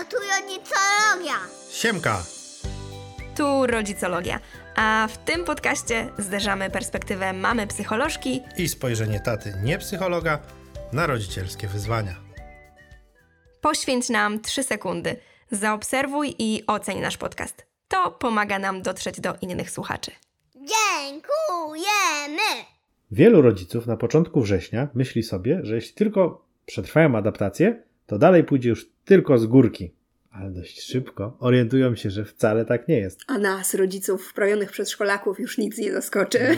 Halo, tu rodzicologia. Siemka! Tu rodzicologia. A w tym podcaście zderzamy perspektywę mamy psycholożki I spojrzenie taty, nie psychologa, na rodzicielskie wyzwania. Poświęć nam 3 sekundy. Zaobserwuj i oceń nasz podcast. To pomaga nam dotrzeć do innych słuchaczy. Dziękujemy. Wielu rodziców na początku września myśli sobie, że jeśli tylko przetrwają adaptację, to dalej pójdzie już tylko z górki. Ale dość szybko orientują się, że wcale tak nie jest. A nas, rodziców wprajonych przedszkolaków, już nic nie zaskoczy.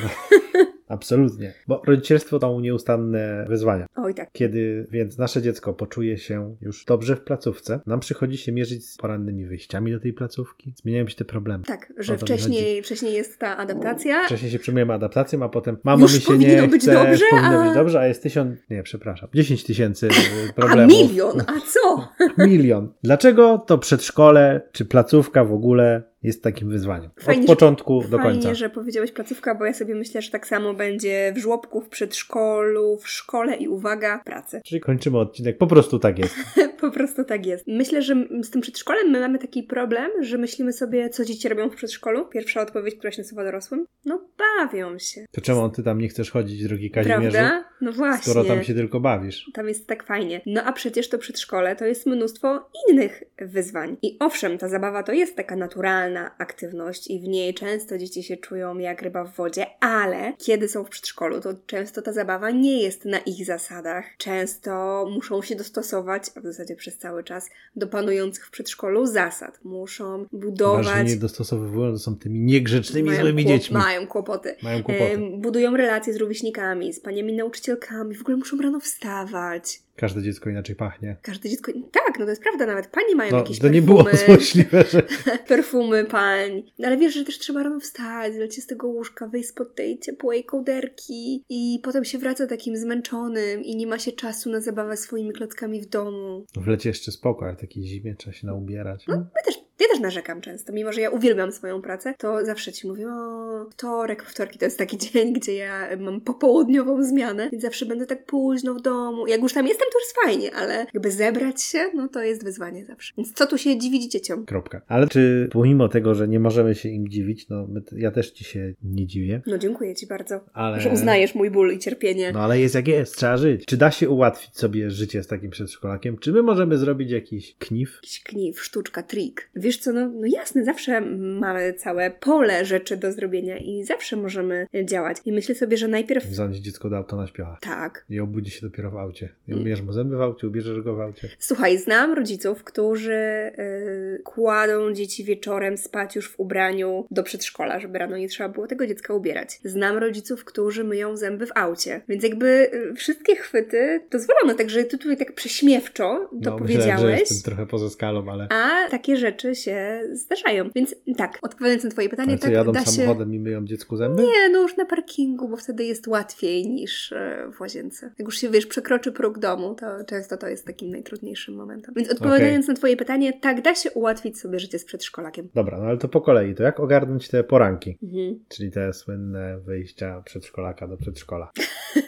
Absolutnie. Bo rodzicielstwo to nieustanne wyzwania. Oj tak. Kiedy więc nasze dziecko poczuje się już dobrze w placówce, nam przychodzi się mierzyć z porannymi wyjściami do tej placówki. Zmieniają się te problemy. Tak, że chodzi. wcześniej, wcześniej jest ta adaptacja. Wcześniej się przyjmujemy adaptacją, a potem mamo Już mi się powinno nie być chce, dobrze, powinno a- być dobrze, a jest tysiąc, nie, przepraszam, dziesięć tysięcy A problemów. milion, a co? Milion. Dlaczego to przedszkole czy placówka w ogóle jest takim wyzwaniem? Fajnie, Od że- początku do Fajnie, końca. że powiedziałeś placówka, bo ja sobie myślę, że tak samo będzie w żłobku, w przedszkolu, w szkole i uwaga, pracy. Czyli kończymy odcinek, po prostu tak jest. Po prostu tak jest. Myślę, że z tym przedszkolem my mamy taki problem, że myślimy sobie, co dzieci robią w przedszkolu. Pierwsza odpowiedź, która się nasuwa dorosłym. No bawią się. To czemu ty tam nie chcesz chodzić, drogi Kazimierzu? Prawda? No właśnie. Skoro tam się tylko bawisz. Tam jest tak fajnie. No a przecież to przedszkole to jest mnóstwo innych wyzwań. I owszem, ta zabawa to jest taka naturalna aktywność i w niej często dzieci się czują jak ryba w wodzie, ale kiedy są w przedszkolu, to często ta zabawa nie jest na ich zasadach. Często muszą się dostosować, a w zasadzie przez cały czas, do panujących w przedszkolu zasad. Muszą budować. Ważnie nie dostosowują, to są tymi niegrzecznymi, mają złymi kłop- dziećmi. Mają kłopoty. Mają kłopoty. Em, budują relacje z rówieśnikami, z paniami nauczycielkami, w ogóle muszą rano wstawać. Każde dziecko inaczej pachnie. Każde dziecko. Tak, no to jest prawda, nawet pani mają No, jakieś to nie perfumy. było złośliwe, że perfumy pań. No, ale wiesz, że też trzeba rano wstać, zleć z tego łóżka, wyjść spod tej ciepłej kołderki i potem się wraca takim zmęczonym i nie ma się czasu na zabawę swoimi klockami w domu. w lecie jeszcze spoko, ale takiej zimie trzeba się naubierać. No, my też, ja też narzekam często, mimo że ja uwielbiam swoją pracę, to zawsze ci mówię, o, wtorek, wtorki to jest taki dzień, gdzie ja mam popołudniową zmianę, więc zawsze będę tak późno w domu. Jak już tam jestem, to jest fajnie, ale jakby zebrać się, no to jest wyzwanie zawsze. Więc co tu się dziwić dzieciom? Kropka. Ale czy pomimo tego, że nie możemy się im dziwić, no ja też ci się nie dziwię, No dziękuję ci bardzo, ale... że uznajesz mój ból i cierpienie. No ale jest jak jest, trzeba żyć. Czy da się ułatwić sobie życie z takim przedszkolakiem? Czy my możemy zrobić jakiś knif? Jakiś kniw, sztuczka, trik. Wiesz co, no, no jasne, zawsze mamy całe pole rzeczy do zrobienia i zawsze możemy działać. I myślę sobie, że najpierw... Zanieść dziecko do auto na śpiocha. Tak. I obudzi się dopiero w aucie. I Mm. ubierzesz mu zęby w aucie, ubierzesz go w aucie. Słuchaj, znam rodziców, którzy y, kładą dzieci wieczorem spać już w ubraniu do przedszkola, żeby rano nie trzeba było tego dziecka ubierać. Znam rodziców, którzy myją zęby w aucie. Więc jakby y, wszystkie chwyty dozwolone, także ty tutaj tak prześmiewczo to no, powiedziałeś. Myślałem, że jestem trochę poza skalą, ale... A takie rzeczy się zdarzają. Więc tak, odpowiadając na Twoje pytanie, Ale co, tak jadą da się. samochodem i myją dziecku zęby? Nie, no już na parkingu, bo wtedy jest łatwiej niż e, w łazience. Jak już się, wiesz, przekroczy próg domu, to często to jest takim najtrudniejszym momentem. Więc odpowiadając na Twoje pytanie, tak, da się ułatwić sobie życie z przedszkolakiem. Dobra, no ale to po kolei. To jak ogarnąć te poranki? Mhm. Czyli te słynne wyjścia przedszkolaka do przedszkola.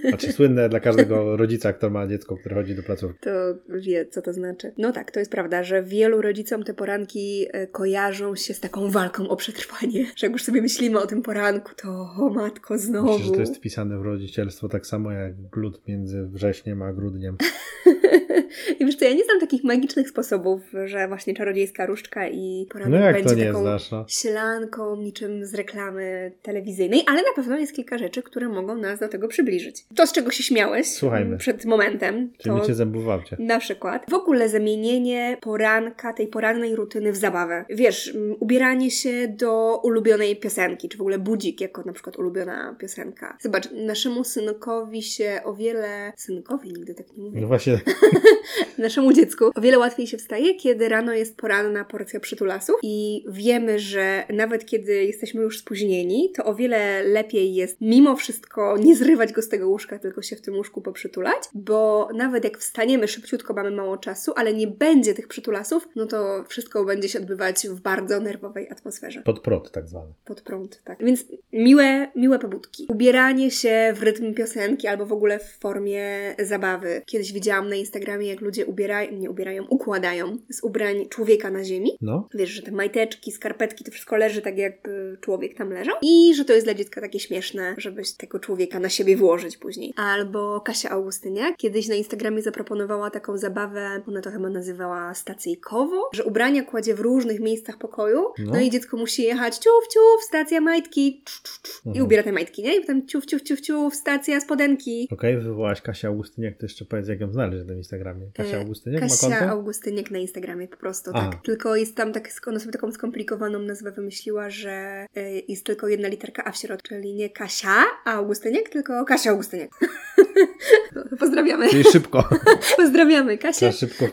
Znaczy słynne dla każdego rodzica, kto ma dziecko, które chodzi do placówki. To wie, co to znaczy. No tak, to jest prawda, że wielu rodzicom te poranki e, kojarzą się z taką walką o przetrwanie. Że jak już sobie myślimy o tym poranku, to o matko, znowu. Myślę, że to jest wpisane w rodzicielstwo tak samo jak glut między wrześniem a grudniem. I wiesz co, ja nie znam takich magicznych sposobów, że właśnie czarodziejska różdżka i poranek No jak będzie to nie taką znasz, no? sielanką, niczym z reklamy telewizyjnej, ale na pewno jest kilka rzeczy, które mogą nas do tego przybliżyć. To, z czego się śmiałeś Słuchajmy. przed momentem, Czyli to w aucie. na przykład w ogóle zamienienie poranka, tej porannej rutyny w zabawę. Wiesz, ubieranie się do ulubionej piosenki, czy w ogóle budzik jako na przykład ulubiona piosenka. Zobacz, naszemu synkowi się o wiele... Synkowi nigdy tak nie mówię. No właśnie, Naszemu dziecku o wiele łatwiej się wstaje, kiedy rano jest poranna porcja przytulasów i wiemy, że nawet kiedy jesteśmy już spóźnieni, to o wiele lepiej jest mimo wszystko nie zrywać go z tego łóżka, tylko się w tym łóżku poprzytulać, bo nawet jak wstaniemy szybciutko, mamy mało czasu, ale nie będzie tych przytulasów, no to wszystko będzie się odbywać w bardzo nerwowej atmosferze. pod prąd tak zwany. Pod prąd, tak. Więc miłe, miłe pobudki. Ubieranie się w rytm piosenki albo w ogóle w formie zabawy. Kiedyś widziałam na Instagramie Instagramie, jak ludzie ubierają, nie ubierają, układają z ubrań człowieka na ziemi. No, Wiesz, że te majteczki, skarpetki, to wszystko leży tak, jakby człowiek tam leżał. I że to jest dla dziecka takie śmieszne, żeby tego człowieka na siebie włożyć później. Albo Kasia Augustyniak kiedyś na Instagramie zaproponowała taką zabawę, ona to chyba nazywała stacyjkowo, że ubrania kładzie w różnych miejscach pokoju, no, No. i dziecko musi jechać ciuf, ciuf, stacja majtki, cz, cz, cz, i Mhm. ubiera te majtki, nie? I potem ciuf, ciuf, ciuf, ciuf, stacja spodenki. okej, wywołałaś Kasia Augustyniak, to jeszcze powiedz, jak ją znaleźć na tym Instagramie. Kasia E, Augustyniak ma Kasia konto? Augustyniak na Instagramie po prostu, A. tak. Tylko jest tam tak, ona sobie taką skomplikowaną nazwę wymyśliła, że y, jest tylko jedna literka A w środku, czyli nie Kasia Augustyniak, tylko Kasia Augustyniak. Pozdrawiamy. Czyli szybko. Pozdrawiamy, Kasia. Trzeba szybko.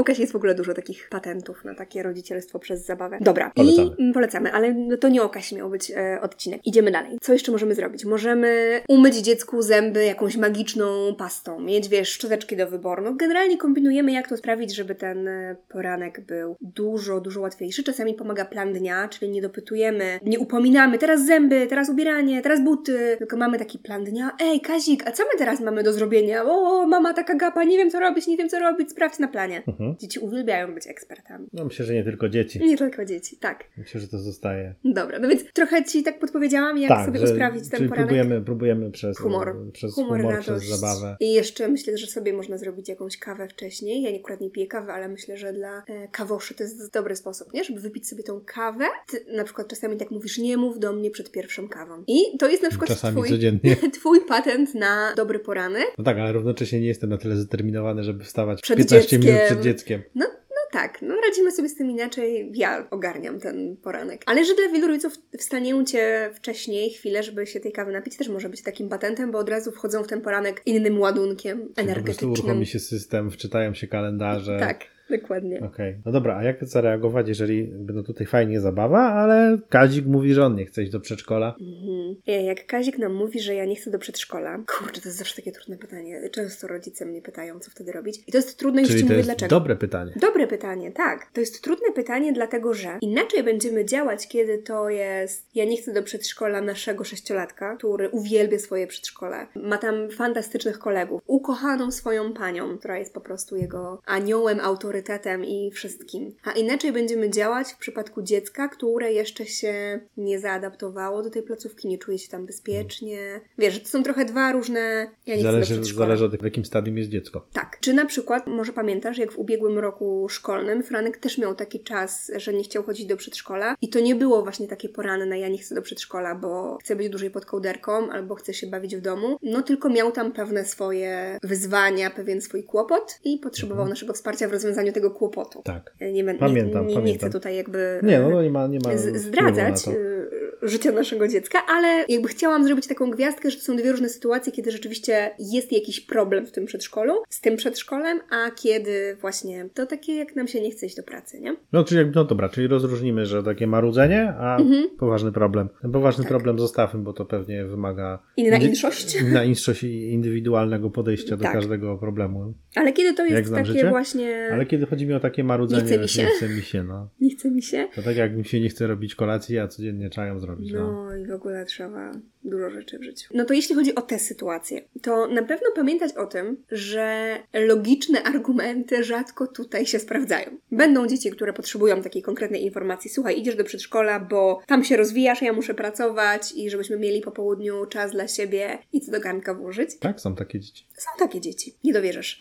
U Kasi jest w ogóle dużo takich patentów na takie rodzicielstwo przez zabawę. Dobra, Polecamy. i mm, polecamy, ale no to nie o Kasi miał być e, odcinek. Idziemy dalej. Co jeszcze możemy zrobić? Możemy umyć dziecku zęby jakąś magiczną pastą, mieć, wiesz, szczoteczki do wyboru. No, generalnie kombinujemy, jak to sprawić, żeby ten e, poranek był dużo, dużo łatwiejszy. Czasami pomaga plan dnia, czyli nie dopytujemy, nie upominamy, teraz zęby, teraz ubieranie, teraz buty, tylko mamy taki plan dnia. Ej, Kazik, a co my teraz mamy do zrobienia? O, mama taka gapa, nie wiem co robić, nie wiem co robić, sprawdź na planie. Mhm. Dzieci uwielbiają być ekspertami. No myślę, że nie tylko dzieci. Nie tylko dzieci, tak. Myślę, że to zostaje. Dobra, no więc trochę Ci tak podpowiedziałam, jak tak, sobie że, usprawnić ten poranek. próbujemy, próbujemy przez Humor. przez Humor, humor, przez zabawę. I jeszcze myślę, że sobie można zrobić jakąś kawę wcześniej. Ja akurat nie piję kawy, ale myślę, że dla e, kawoszy to jest dobry sposób, nie? Żeby wypić sobie tą kawę. Ty na przykład czasami tak mówisz, nie mów do mnie przed pierwszą kawą. I to jest na przykład Czasami twój, codziennie. twój patent na dobry poranek. No tak, ale równocześnie nie jestem na tyle zdeterminowany, żeby wstawać Przed 15 minut dzieckiem. przed dzieckiem. No tak, no radzimy sobie z tym inaczej. Ja ogarniam ten poranek. Ale że dla wielu rodziców wstanięcie wcześniej, chwilę, żeby się tej kawy napić, też może być takim patentem, bo od razu wchodzą w ten poranek innym ładunkiem Czyli Po prostu energetycznym. uruchomi się system, wczytają się kalendarze. Tak, dokładnie. Okej, no dobra, a jak zareagować, jeżeli no tutaj fajnie zabawa, ale Kazik mówi, że on nie chce iść do przedszkola? Mhm. Ej, Jak Kazik nam mówi, że ja nie chcę do przedszkola. Kurczę, to jest zawsze takie trudne pytanie. Często rodzice mnie pytają, co wtedy robić. I to jest trudne, już Czyli Ci to mówię jest dlaczego. dobre pytanie. Dobre pytanie, tak. To jest trudne pytanie, dlatego że inaczej będziemy działać, kiedy to jest. Ja nie chcę do przedszkola naszego sześciolatka, który uwielbia swoje przedszkole. Ma tam fantastycznych kolegów, ukochaną swoją panią, która jest po prostu jego aniołem, autorytetem i wszystkim. A inaczej będziemy działać w przypadku dziecka, które jeszcze się nie zaadaptowało do tej placówki, nie czuje się tam bezpiecznie. Wiesz, to są trochę dwa różne. Ja nie Zależy, zależy od w jakim stadium jest dziecko. Tak. Czy na przykład, może pamiętasz, jak w ubiegłym roku szkolnym Franek też miał taki czas, że nie chciał chodzić do przedszkola i to nie było właśnie takie poranne, ja nie chcę do przedszkola, bo chcę być dłużej pod kołderką albo chcę się bawić w domu, no tylko miał tam pewne swoje wyzwania, pewien swój kłopot i potrzebował Mhm. naszego wsparcia w rozwiązaniu tego kłopotu. Tak. Nie, będę- Pamiętam, nie, nie, nie pamiętam. chcę tutaj jakby Nie, no, no nie ma, nie ma zdradzać y, życia naszego dziecka, ale jakby chciałam zrobić taką gwiazdkę, że to są dwie różne sytuacje, kiedy rzeczywiście jest jakiś problem w tym przedszkolu, z tym przedszkolem, a kiedy właśnie to takie, jak nam się nie chce iść do pracy, nie? No, czyli, no dobra, czyli rozróżnimy, że takie marudzenie, a Mhm. poważny problem. Ten poważny Tak. problem zostawmy, bo to pewnie wymaga Inna inszość. inna inszość i indywidualnego podejścia do Tak. każdego problemu. Ale kiedy to jest takie życie? właśnie... Ale kiedy chodzi mi o takie marudzenie, Nie chce mi się. nie chce mi się, no. Nie chce mi się. To tak jak mi się nie chce robić kolacji, a codziennie trzeba ją zrobić, no. No i w ogóle trzeba dużo rzeczy w życiu. No to jeśli chodzi o tę sytuację, to na pewno pamiętać o tym, że logiczne argumenty rzadko tutaj się sprawdzają. Będą dzieci, które potrzebują takiej konkretnej informacji. Słuchaj, idziesz do przedszkola, bo tam się rozwijasz, ja muszę pracować i żebyśmy mieli po południu czas dla siebie i co do garnka włożyć. Tak, są takie dzieci. Są takie dzieci. Nie dowierzysz.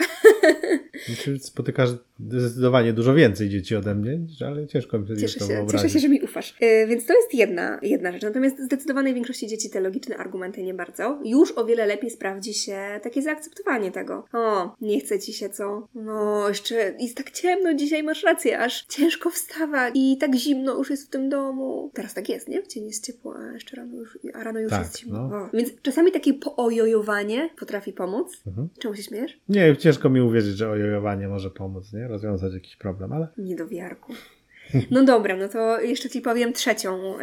Znaczy, spotykasz zdecydowanie dużo więcej dzieci ode mnie, ale ciężko mi sobie Cieszę to się, wyobrazić. cieszę się, że mi ufasz. Yy, więc to jest jedna, jedna rzecz. Natomiast zdecydowanej większości dzieci te logiczne argumenty nie bardzo. Już o wiele lepiej sprawdzi się takie zaakceptowanie tego. O, nie chce ci się co? No, jeszcze jest tak ciemno dzisiaj, masz rację, aż ciężko wstawać i tak zimno już jest w tym domu. Teraz tak jest, nie? W cieniu jest ciepło, a jeszcze rano już, a rano już Tak, jest zimno. no. Więc czasami takie poojojowanie potrafi pomóc. Mhm. Czemu się śmiejesz? Nie, ciężko mi uwierzyć, że ojojowanie może pomóc, nie? Rozwiązać jakiś problem, ale Niedowiarku. No dobra, no to jeszcze Ci powiem trzecią,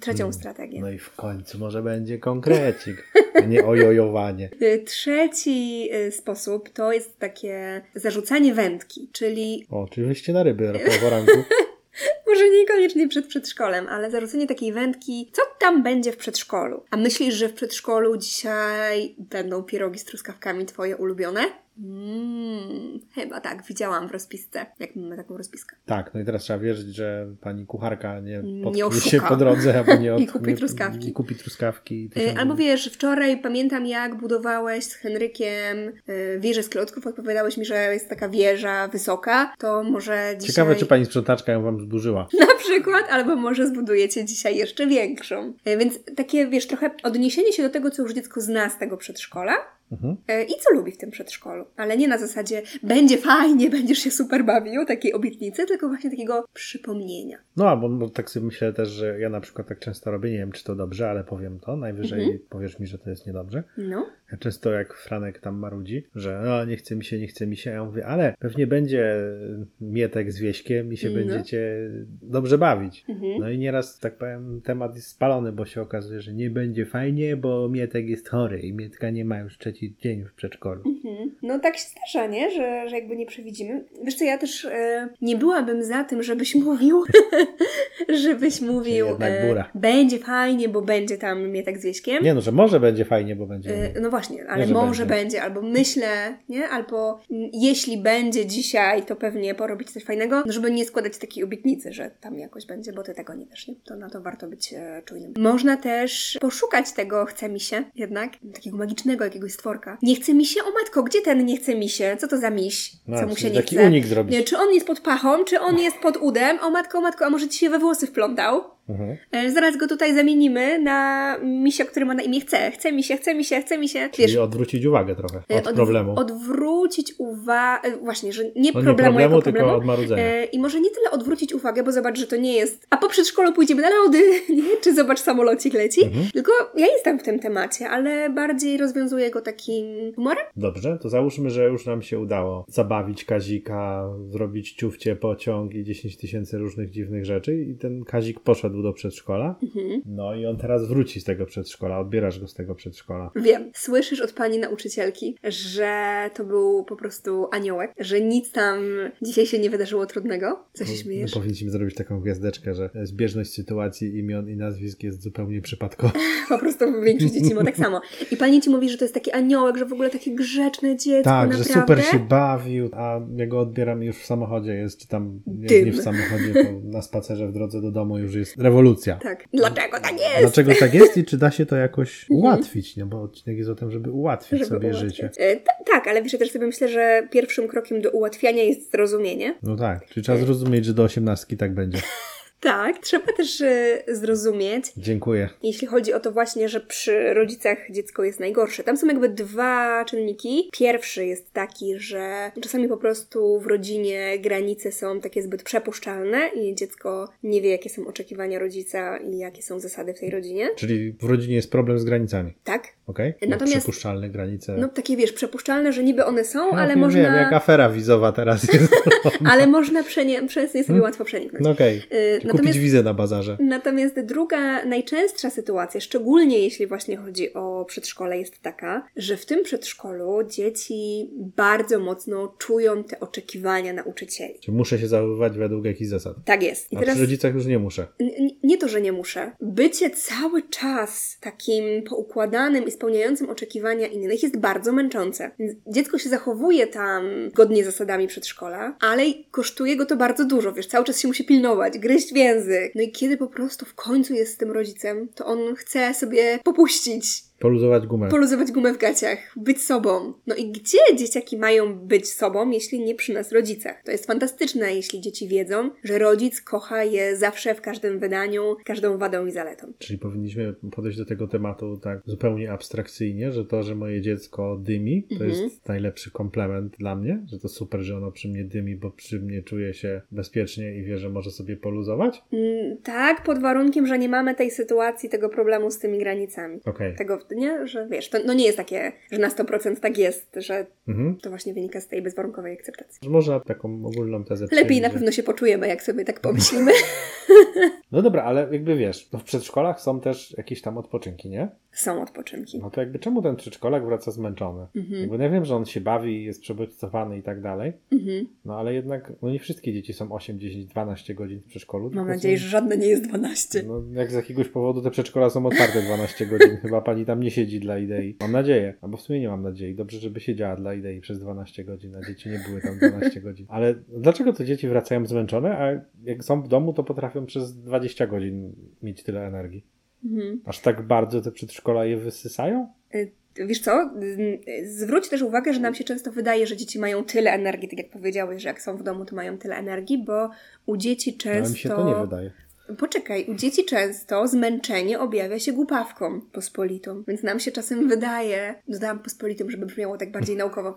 trzecią strategię. no i w końcu może będzie konkrecik, a nie ojojowanie. Y, Trzeci y, sposób to jest takie zarzucanie wędki, czyli O, czyli wyjście na ryby po poranku. może niekoniecznie przed przedszkolem, ale zarzucenie takiej wędki, co tam będzie w przedszkolu. A myślisz, że w przedszkolu dzisiaj będą pierogi z truskawkami twoje ulubione? Mm, chyba tak, widziałam w rozpisce, jak mamy taką rozpiskę. Tak, no i teraz trzeba wierzyć, że pani kucharka nie Nie potknie się po drodze, albo nie, od, I kupi nie, truskawki. Nie kupi truskawki. Y, Albo wiesz, wczoraj pamiętam jak budowałeś z Henrykiem y, wieżę z klocków, odpowiadałeś mi, że jest taka wieża wysoka, to może dzisiaj... Ciekawe, czy pani sprzątaczka ją wam zburzyła. Na przykład, albo może zbudujecie dzisiaj jeszcze większą. Y, Więc takie, wiesz, trochę odniesienie się do tego, co już dziecko zna z tego przedszkola, Mhm. E, I co lubi w tym przedszkolu. Ale nie na zasadzie będzie fajnie, będziesz się super bawił, takiej obietnicy, tylko właśnie takiego przypomnienia. No, albo no, tak sobie myślę też, że ja na przykład tak często robię, nie wiem, czy to dobrze, ale powiem to, najwyżej Mhm. powiesz mi, że to jest niedobrze. No. Ja często jak Franek tam marudzi, że no, nie chce mi się, nie chce mi się, ja mówię, ale pewnie będzie Mietek z Wieśkiem i się No. będziecie dobrze bawić. Mhm. No i nieraz, tak powiem, temat jest spalony, bo się okazuje, że nie będzie fajnie, bo Mietek jest chory i Mietka nie ma już trzeci dzień w przedszkolu. Mhm. No tak się zdarza, nie? Że, że jakby nie przewidzimy. Wiesz co, ja też e, nie byłabym za tym, żebyś mówił, żebyś mówił, e, będzie fajnie, bo będzie tam mnie tak z Wieśkiem. Nie no, że może będzie fajnie, bo będzie. E, No właśnie, ale że może będzie. będzie. albo myślę, nie? Albo jeśli będzie dzisiaj, to pewnie porobić coś fajnego, no żeby nie składać takiej obietnicy, że tam jakoś będzie, bo ty tego nie wiesz, nie? To na to warto być e, czujnym. Można też poszukać tego chce mi się jednak, takiego magicznego jakiegoś stworka. Nie chce mi się, o matko, gdzie ten nie chce mi się? Co to za miś? No, Co mu się nie taki chce? unik zrobić. Nie, czy on jest pod pachą, czy on jest pod udem? O matko, o matko, a może ci się we włosy wplątał? Mhm. E, Zaraz go tutaj zamienimy na misia, który ma na imię chce. Chce mi się, chce mi się, chce mi się. Czyli odwrócić uwagę trochę e, od odw- problemu. Odwrócić uwagę, właśnie, że nie No nie problemu, problemu, jako tylko problemu. od marudzenia. E, I może nie tyle odwrócić uwagę, bo zobacz, że to nie jest. A po przedszkolu pójdziemy na lody, nie? Czy zobacz, samolocik leci. Mhm. Tylko ja jestem w tym temacie, ale bardziej rozwiązuję go takim humorem. Dobrze, to załóżmy, że już nam się udało zabawić Kazika, zrobić ciufcie, pociąg i 10 tysięcy różnych dziwnych rzeczy i ten Kazik poszedł do przedszkola. Mhm. No i on teraz wróci z tego przedszkola, odbierasz go z tego przedszkola. Wiem, słyszysz od pani nauczycielki, że to był po prostu aniołek, że nic tam dzisiaj się nie wydarzyło trudnego. Co się śmiejesz? No, powinniśmy zrobić taką gwiazdeczkę, że zbieżność sytuacji, imion i nazwisk jest zupełnie przypadkowa. Po prostu większość dzieci ma tak samo. I pani ci mówi, że to jest taki aniołek, że w ogóle takie grzeczne dziecko, Tak, naprawdę. że super się bawił, a ja go odbieram już w samochodzie, jest czy tam nie, Dym. nie w samochodzie, na spacerze w drodze do domu już jest rewolucja. Tak. Dlaczego tak jest? Dlaczego tak jest i czy da się to jakoś ułatwić? No bo odcinek jest o tym, żeby ułatwić Żeby sobie ułatwiać. życie. E, ta- tak, ale wiesz, ja też sobie myślę, że pierwszym krokiem do ułatwiania jest zrozumienie. No tak, czyli trzeba zrozumieć, że do osiemnastki tak będzie. Tak, trzeba też e, zrozumieć, Dziękuję. jeśli chodzi o to właśnie, że przy rodzicach dziecko jest najgorsze. Tam są jakby dwa czynniki. Pierwszy jest taki, że czasami po prostu w rodzinie granice są takie zbyt przepuszczalne i dziecko nie wie, jakie są oczekiwania rodzica i jakie są zasady w tej rodzinie. Czyli w rodzinie jest problem z granicami, Tak? Okej? Natomiast- Przepuszczalne granice. No takie wiesz, przepuszczalne, że niby one są, No, ale wiem, można. Wiem, jak afera wizowa teraz jest. Ale można przenie- przez nie sobie łatwo przeniknąć. No okej. Y, Kupić Natomiast, wizę na bazarze. natomiast druga, najczęstsza sytuacja, szczególnie jeśli właśnie chodzi o przedszkole, jest taka, że w tym przedszkolu dzieci bardzo mocno czują te oczekiwania nauczycieli. Czy muszę się zachowywać według jakichś zasad? Tak jest. I A teraz przy rodzicach już nie muszę. N- nie to, że nie muszę. Bycie cały czas takim poukładanym i spełniającym oczekiwania innych jest bardzo męczące. Dziecko się zachowuje tam zgodnie z zasadami przedszkola, ale kosztuje go to bardzo dużo, wiesz, cały czas się musi pilnować, gryźć w język. No i kiedy po prostu w końcu jest z tym rodzicem, to on chce sobie popuścić, Poluzować gumę. poluzować gumę w gaciach, być sobą. No i gdzie dzieciaki mają być sobą, jeśli nie przy nas rodzicach? To jest fantastyczne, jeśli dzieci wiedzą, że rodzic kocha je zawsze w każdym wydaniu, każdą wadą i zaletą. Czyli powinniśmy podejść do tego tematu tak zupełnie abstrakcyjnie, że to, że moje dziecko dymi, to Mhm. jest najlepszy komplement dla mnie, że to super, że ono przy mnie dymi, bo przy mnie czuje się bezpiecznie i wie, że może sobie poluzować. Mm, tak, pod warunkiem, że nie mamy tej sytuacji, tego problemu z tymi granicami. Okej. Tego, nie? Że wiesz, to no nie jest takie, że na 100% tak jest, że Mhm. to właśnie wynika z tej bezwarunkowej akceptacji. Można taką ogólną tezę Lepiej przyjąć, na że- pewno się poczujemy, jak sobie tak pomyślimy. No dobra, ale jakby wiesz, no w przedszkolach są też jakieś tam odpoczynki, nie? Są odpoczynki. No to jakby czemu ten przedszkolak wraca zmęczony? Mhm. Jakby ja wiem, że on się bawi, jest przebodźcowany i tak dalej, Mhm. no ale jednak no nie wszystkie dzieci są 8, 10, 12 godzin w przedszkolu. Mam nadzieję, są- że żadne nie jest 12. No, jak z jakiegoś powodu te przedszkola są otwarte 12 godzin. Chyba pani tam nie siedzi dla idei. Mam nadzieję. Albo w sumie nie mam nadziei. Dobrze, żeby siedziała dla idei przez 12 godzin, a dzieci nie były tam 12 godzin. Ale dlaczego te dzieci wracają zmęczone, a jak są w domu, to potrafią przez 20 godzin mieć tyle energii? Mhm. Aż tak bardzo te przedszkola je wysysają? Wiesz co? Zwróć też uwagę, że nam się często wydaje, że dzieci mają tyle energii, tak jak powiedziałeś, że jak są w domu, to mają tyle energii, bo u dzieci No, ale często. mi się to nie wydaje. Poczekaj, u dzieci często zmęczenie objawia się głupawką pospolitą, więc nam się czasem wydaje, dodałam pospolitą, żeby brzmiało tak bardziej naukowo,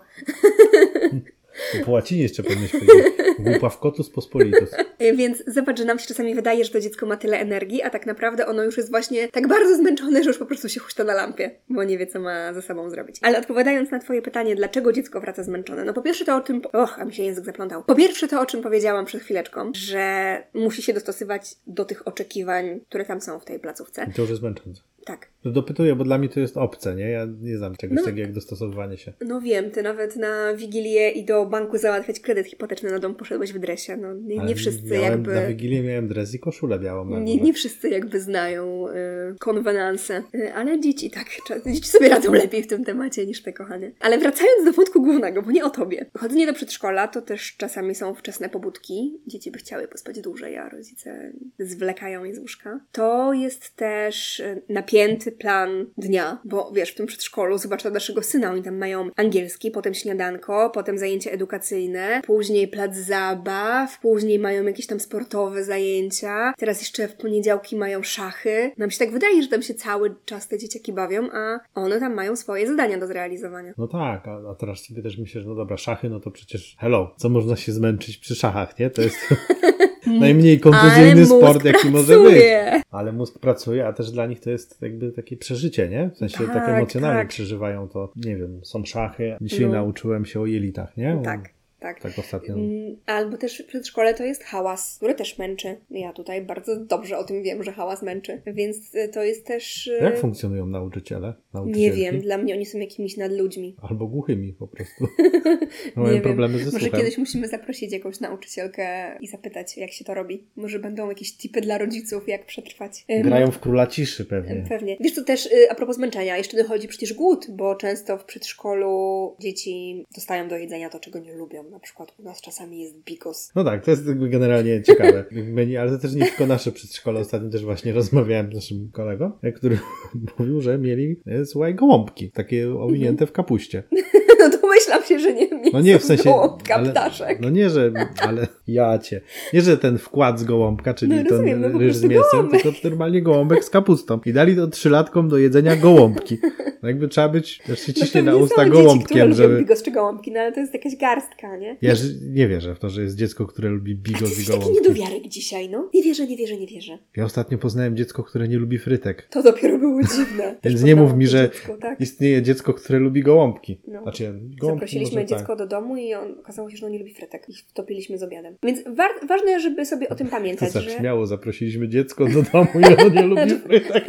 Po łacinie jeszcze powinieneś powiedzieć. Głupawkotus pospolitus. E, Więc zobacz, że nam się czasami wydaje, że to dziecko ma tyle energii, a tak naprawdę ono już jest właśnie tak bardzo zmęczone, że już po prostu się huśta na lampie, bo nie wie, co ma ze sobą zrobić. Ale odpowiadając na Twoje pytanie, dlaczego dziecko wraca zmęczone? No po pierwsze to o czym... Och, a mi się język zaplątał. Po pierwsze to o czym powiedziałam przed chwileczką, że musi się dostosować do tych oczekiwań, które tam są w tej placówce. I to już jest męczące. Tak. No dopytuję, bo dla mnie to jest obce, nie? Ja nie znam czegoś No. takiego jak dostosowywanie się. No wiem, ty nawet na Wigilię i do banku załatwiać kredyt hipoteczny na dom poszedłeś w dresie. No nie, nie wszyscy miałem, jakby... Na Wigilię miałem dres i koszulę białą. Nie, nie wszyscy jakby znają y, konwenanse, y, ale dzieci tak, dzieci sobie radzą lepiej w tym temacie niż te kochanie. Ale wracając do wątku głównego, bo nie o tobie. Chodzenie do przedszkola to też czasami są wczesne pobudki. Dzieci by chciały pospać dłużej, a rodzice zwlekają je z łóżka. To jest też y, napięty plan dnia, bo wiesz, w tym przedszkolu, na naszego syna, oni tam mają angielski, potem śniadanko, potem zajęcia edukacyjne, później plac zabaw, później mają jakieś tam sportowe zajęcia, teraz jeszcze w poniedziałki mają szachy. Nam się tak wydaje, że tam się cały czas te dzieciaki bawią, a one tam mają swoje zadania do zrealizowania. No tak, a, a teraz sobie też myślę, że no dobra, szachy, no to przecież hello, co można się zmęczyć przy szachach, nie? To jest najmniej kontuzyjny Ale mózg sport, jaki może być. pracuje. Ale mózg pracuje, a też dla nich to jest jakby takie przeżycie, nie? W sensie tak, Tak, emocjonalnie tak. przeżywają to. Nie wiem, są szachy. Dzisiaj No. nauczyłem się o jelitach, nie? Tak, tak. Tak ostatnio. Mm, Albo też w przedszkole to jest hałas, który też męczy. Ja tutaj bardzo dobrze o tym wiem, że hałas męczy. Więc y, to jest też. y, Jak funkcjonują nauczyciele? Nie wiem, dla mnie oni są jakimiś nadludźmi. Albo głuchymi po prostu. Mają problemy ze Może słuchem. kiedyś musimy zaprosić jakąś nauczycielkę i zapytać, jak się to robi. Może będą jakieś tipy dla rodziców, jak przetrwać. Grają w króla ciszy pewnie. Pewnie. Wiesz, to też y, a propos zmęczenia, jeszcze dochodzi przecież głód, bo często w przedszkolu dzieci dostają do jedzenia to, czego nie lubią. Na przykład u nas czasami jest bigos. No tak, to jest generalnie ciekawe menu, ale to też nie tylko nasze przedszkole. Ostatnio też właśnie rozmawiałem z naszym kolegą, e, który mówił, że mieli, e, słuchaj, gołąbki, takie owinięte w kapuście. No domyślam się, że nie No nie, w sensie... gołąbka, ale, ptaszek. no nie, że... Ale ja cię. Nie, że ten wkład z gołąbka, czyli No rozumiem, no ten po ryż z mięsem, tylko normalnie gołąbek z kapustą. I dali to trzylatkom do jedzenia gołąbki. No jakby trzeba być, też się ciśnie pewnie na usta dzieci, gołąbkiem, lubią żeby... bigos czy gołąbki, no ale to jest jakaś garstka, nie? Ja nie wierzę w to, że jest dziecko, które lubi bigos i jesteś taki gołąbki. niedowiarek dzisiaj, no. Nie wierzę, nie wierzę, nie wierzę. Ja ostatnio poznałem dziecko, które nie lubi frytek. To dopiero było dziwne. Więc nie mów mi, że dziecko, tak. istnieje dziecko, które lubi gołąbki. No. Znaczy, gołąbki Zaprosiliśmy może dziecko tak. do domu i on okazało się, że on nie lubi frytek. I wtopiliśmy z obiadem. Więc wa- ważne, żeby sobie o tym To pamiętać, że zabrzmiało, zaprosiliśmy dziecko do domu i ono nie lubi frytek.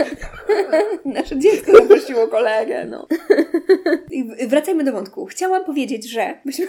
nasze dziecko zaprosiło kolegę, no. I wracajmy do wątku. Chciałam powiedzieć, że byśmy...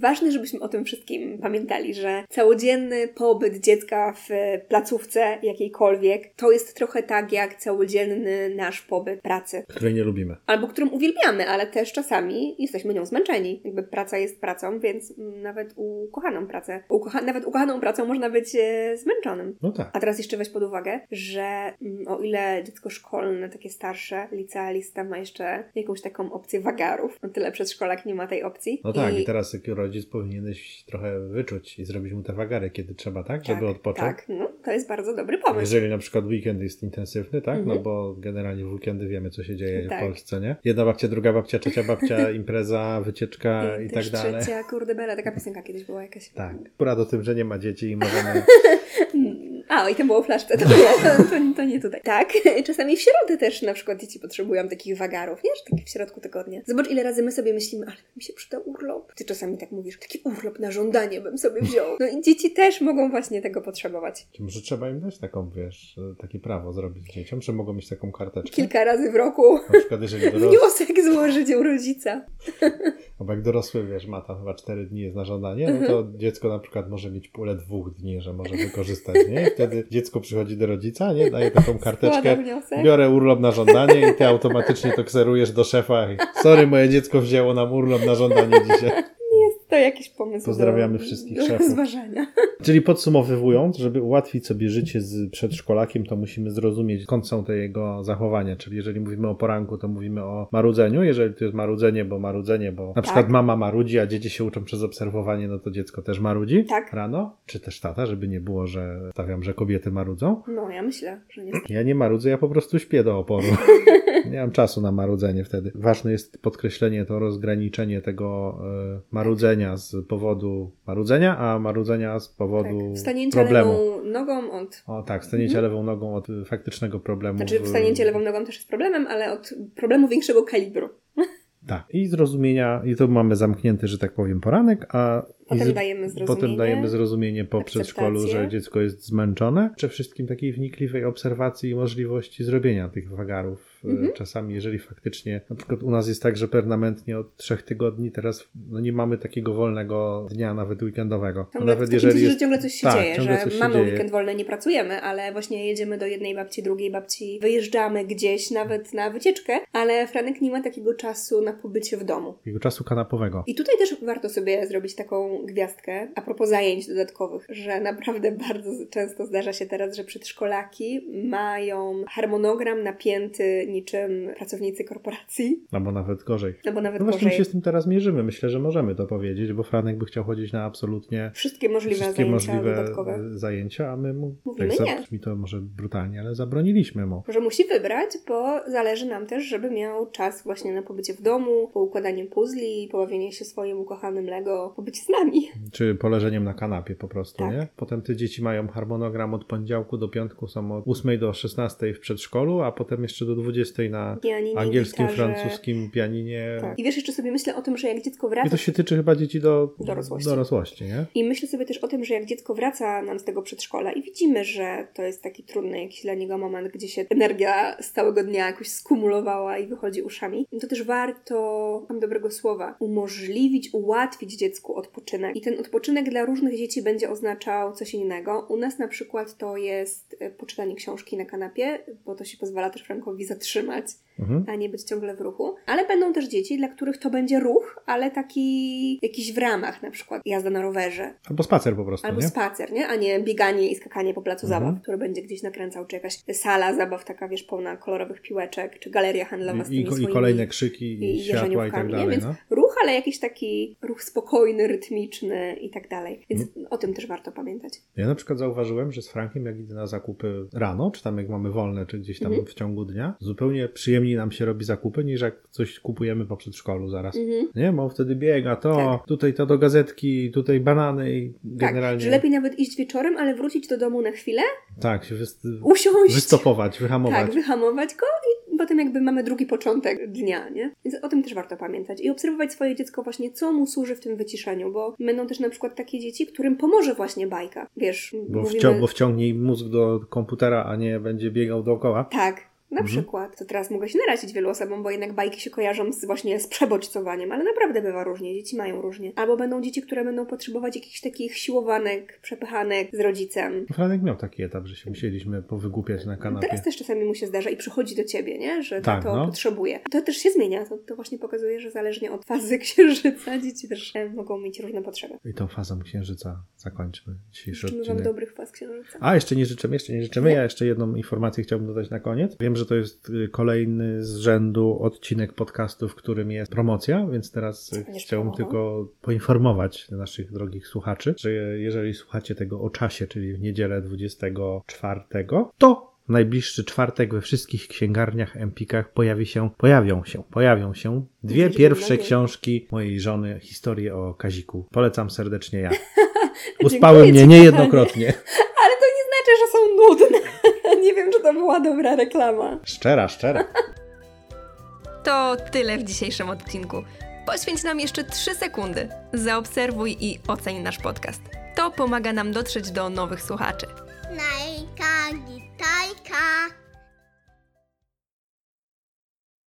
Ważne, żebyśmy o tym wszystkim pamiętali, że całodzienny pobyt dziecka w placówce jakiejkolwiek to jest trochę tak jak całodzienny nasz pobyt pracy. Której nie lubimy. albo którą uwielbiamy, ale też czasami jesteśmy nią zmęczeni. Jakby praca jest pracą, więc nawet ukochaną pracę, ukocha, nawet ukochaną pracą można być e, zmęczonym. No tak. A teraz jeszcze weź pod uwagę, że mm, o ile dziecko szkolne, takie starsze, licealista ma jeszcze jakąś taką opcję wagarów, o tyle przedszkolak nie ma tej opcji. No tak, i, teraz jak rodzic powinieneś trochę wyczuć i zrobić mu te wagary, kiedy trzeba, tak? Żeby odpocząć. Tak, no to jest bardzo dobry pomysł. Jeżeli na przykład weekend jest intensywny, tak? No Mhm. bo generalnie w weekendy wiemy, co się dzieje Tak. w Polsce, nie? Jedna babcia, druga babcia, trzecia babcia, impreza, wycieczka i, też tak dalej. trzecia, kurde bele, taka piosenka kiedyś była jakaś. Tak. Akurat o tym, że nie ma dzieci i możemy... A, i to było w flaszce, to nie, to, to, to nie tutaj. Tak, czasami w środę też na przykład dzieci potrzebują takich wagarów, nie? Że taki w środku tygodnia. Zobacz, ile razy my sobie myślimy, ale mi się przyda urlop. Ty czasami tak mówisz, taki urlop na żądanie bym sobie wziął. No i dzieci też mogą właśnie tego potrzebować. Czy może trzeba im dać taką, wiesz, takie prawo zrobić dzieciom, że mogą mieć taką karteczkę? Kilka razy w roku Na przykład jeżeli dorosły, wniosek złożyć u rodzica. albo jak dorosły, wiesz, ma tam chyba 4 dni jest na żądanie, no to dziecko na przykład może mieć pulę dwóch dni, że może wykorzystać, nie? Wtedy dziecko przychodzi do rodzica, nie? Daje taką karteczkę, biorę urlop na żądanie i ty automatycznie to kserujesz do szefa sorry, moje dziecko wzięło nam urlop na żądanie dzisiaj. To jakiś pomysł Pozdrawiamy do, wszystkich do szefów. rozważania. Czyli podsumowując, żeby ułatwić sobie życie z przedszkolakiem, to musimy zrozumieć, skąd są te jego zachowania. Czyli jeżeli mówimy o poranku, to mówimy o marudzeniu. Jeżeli to jest marudzenie, bo marudzenie, bo na przykład mama marudzi, a dzieci się uczą przez obserwowanie, no to dziecko też marudzi Tak. rano. Czy też tata, żeby nie było, że stawiam, że kobiety marudzą. No, ja myślę, że nie. Ja nie marudzę, ja po prostu śpię do oporu. nie mam czasu na marudzenie wtedy. Ważne jest podkreślenie, to rozgraniczenie tego e, marudzenia z powodu marudzenia, a marudzenia z powodu Tak. Wstanięcie problemu. lewą nogą od... O tak, stanięcie lewą nogą od faktycznego problemu. Znaczy, w- wstanięcie lewą nogą też jest problemem, ale od problemu większego kalibru. Tak. I zrozumienia, i to mamy zamknięty, że tak powiem, poranek, a Potem dajemy zrozumienie. Potem dajemy zrozumienie po przedszkolu, że dziecko jest zmęczone. Przede wszystkim takiej wnikliwej obserwacji i możliwości zrobienia tych wagarów. E, Mhm. Czasami, jeżeli faktycznie, na przykład u nas jest tak, że permanentnie od trzech tygodni teraz no nie mamy takiego wolnego dnia, nawet weekendowego. Ciągle, nawet takim sensie, że ciągle coś się tak, dzieje, że mamy dzieje. weekend wolny, nie pracujemy, ale właśnie jedziemy do jednej babci, drugiej babci, wyjeżdżamy gdzieś, nawet na wycieczkę, ale Franek nie ma takiego czasu na pobycie w domu. Takiego czasu kanapowego. I tutaj też warto sobie zrobić taką gwiazdkę a propos zajęć dodatkowych, że naprawdę bardzo często zdarza się teraz, że przedszkolaki mają harmonogram napięty niczym pracownicy korporacji, Albo nawet gorzej. albo nawet No właśnie my gorzej. się z tym teraz mierzymy. Myślę, że możemy to powiedzieć, bo Franek by chciał chodzić na absolutnie Wszystkie możliwe wszystkie zajęcia możliwe dodatkowe. zajęcia, a my mu, Mówimy tak, nie. zabrzmi to może brutalnie, ale zabroniliśmy mu. Że musi wybrać, bo zależy nam też, żeby miał czas właśnie na pobycie w domu, po układaniu puzli, pobawienie się swoim ukochanym Lego, pobycie z nami. Czy poleżeniem na kanapie po prostu, Tak. nie? Potem te dzieci mają harmonogram od poniedziałku do piątku, są od 8 do 16 w przedszkolu, a potem jeszcze do 20 na Pianinie, angielskim, gitarze. francuskim pianinie. Tak. I wiesz, jeszcze sobie myślę o tym, że jak dziecko wraca I to się tyczy chyba dzieci do Dorosłości. dorosłości nie? I myślę sobie też o tym, że jak dziecko wraca nam z tego przedszkola i widzimy, że to jest taki trudny jakiś dla niego moment, gdzie się energia z całego dnia jakoś skumulowała i wychodzi uszami, to też warto, mam dobrego słowa, umożliwić, ułatwić dziecku odpoczynek. I ten odpoczynek dla różnych dzieci będzie oznaczał coś innego. U nas na przykład to jest e, poczytanie książki na kanapie, bo to się pozwala też Frankowi zatrzymać Mhm. a nie być ciągle w ruchu. Ale będą też dzieci, dla których to będzie ruch, ale taki jakiś w ramach, na przykład jazda na rowerze, Albo spacer po prostu, albo nie? spacer, nie? A nie bieganie i skakanie po placu Mhm. zabaw, który będzie gdzieś nakręcał, czy jakaś sala zabaw taka, wiesz, pełna kolorowych piłeczek, czy galeria handlowa z I, tymi i, I swoimi kolejne krzyki, i, i światła i tak jeżeniówkami, nie? dalej, Więc no. ruch, ale jakiś taki ruch spokojny, rytmiczny i tak dalej. Więc Mhm. o tym też warto pamiętać. Ja na przykład zauważyłem, że z Frankiem, jak idę na zakupy rano, czy tam jak mamy wolne, czy gdzieś tam Mhm. w ciągu dnia, zupełnie przyjemniej nam się robi zakupy, niż jak coś kupujemy po przedszkolu zaraz. Mhm. Nie, bo wtedy biega, to, Tak. tutaj to do gazetki, tutaj banany i Tak, generalnie... że lepiej nawet iść wieczorem, ale wrócić do domu na chwilę, Tak, się wyst... usiąść, wystopować, wyhamować. Tak, wyhamować go i potem jakby mamy drugi początek dnia, nie? Więc o tym też warto pamiętać. I obserwować swoje dziecko właśnie, co mu służy w tym wyciszeniu, bo będą też na przykład takie dzieci, którym pomoże właśnie bajka. Wiesz, Bo, mówimy... wcią- bo wciągnie im mózg do komputera, a nie będzie biegał dookoła. Tak. Na Mhm. przykład. To teraz mogę się narazić wielu osobom, bo jednak bajki się kojarzą z, właśnie z przebodźcowaniem, ale naprawdę bywa różnie. Dzieci mają różnie. Albo będą dzieci, które będą potrzebować jakichś takich siłowanek, przepychanek z rodzicem. Franek miał taki etap, że się musieliśmy powygłupiać na kanapie. Teraz też czasami mu się zdarza i przychodzi do ciebie, nie? że Tak, to no. potrzebuje. To też się zmienia. To, to właśnie pokazuje, że zależnie od fazy księżyca dzieci też e, mogą mieć różne potrzeby. I tą fazą księżyca zakończmy dzisiejszy Życzymy Wam odcinek. dobrych faz księżyca. A, jeszcze nie życzymy, jeszcze nie życzymy. Ja jeszcze jedną informację chciałbym dodać na koniec. Wiem, że to jest y, kolejny z rzędu odcinek podcastu, w którym jest promocja, więc teraz y, chciałbym tylko poinformować naszych drogich słuchaczy, że jeżeli słuchacie tego o czasie, czyli w niedzielę 24, to w najbliższy czwartek we wszystkich księgarniach, empikach pojawi się, pojawią się, pojawią się dwie pierwsze nadzieję. książki mojej żony, historie o Kaziku. Polecam serdecznie ja. Uspały Dziękuję mnie ci, niejednokrotnie. Ale to nie znaczy, że są nudne. Nie wiem, czy to była dobra reklama. Szczera, szczera. To tyle w dzisiejszym odcinku. Poświęć nam jeszcze 3 sekundy. Zaobserwuj i oceń nasz podcast. To pomaga nam dotrzeć do nowych słuchaczy. Najka, gitajka.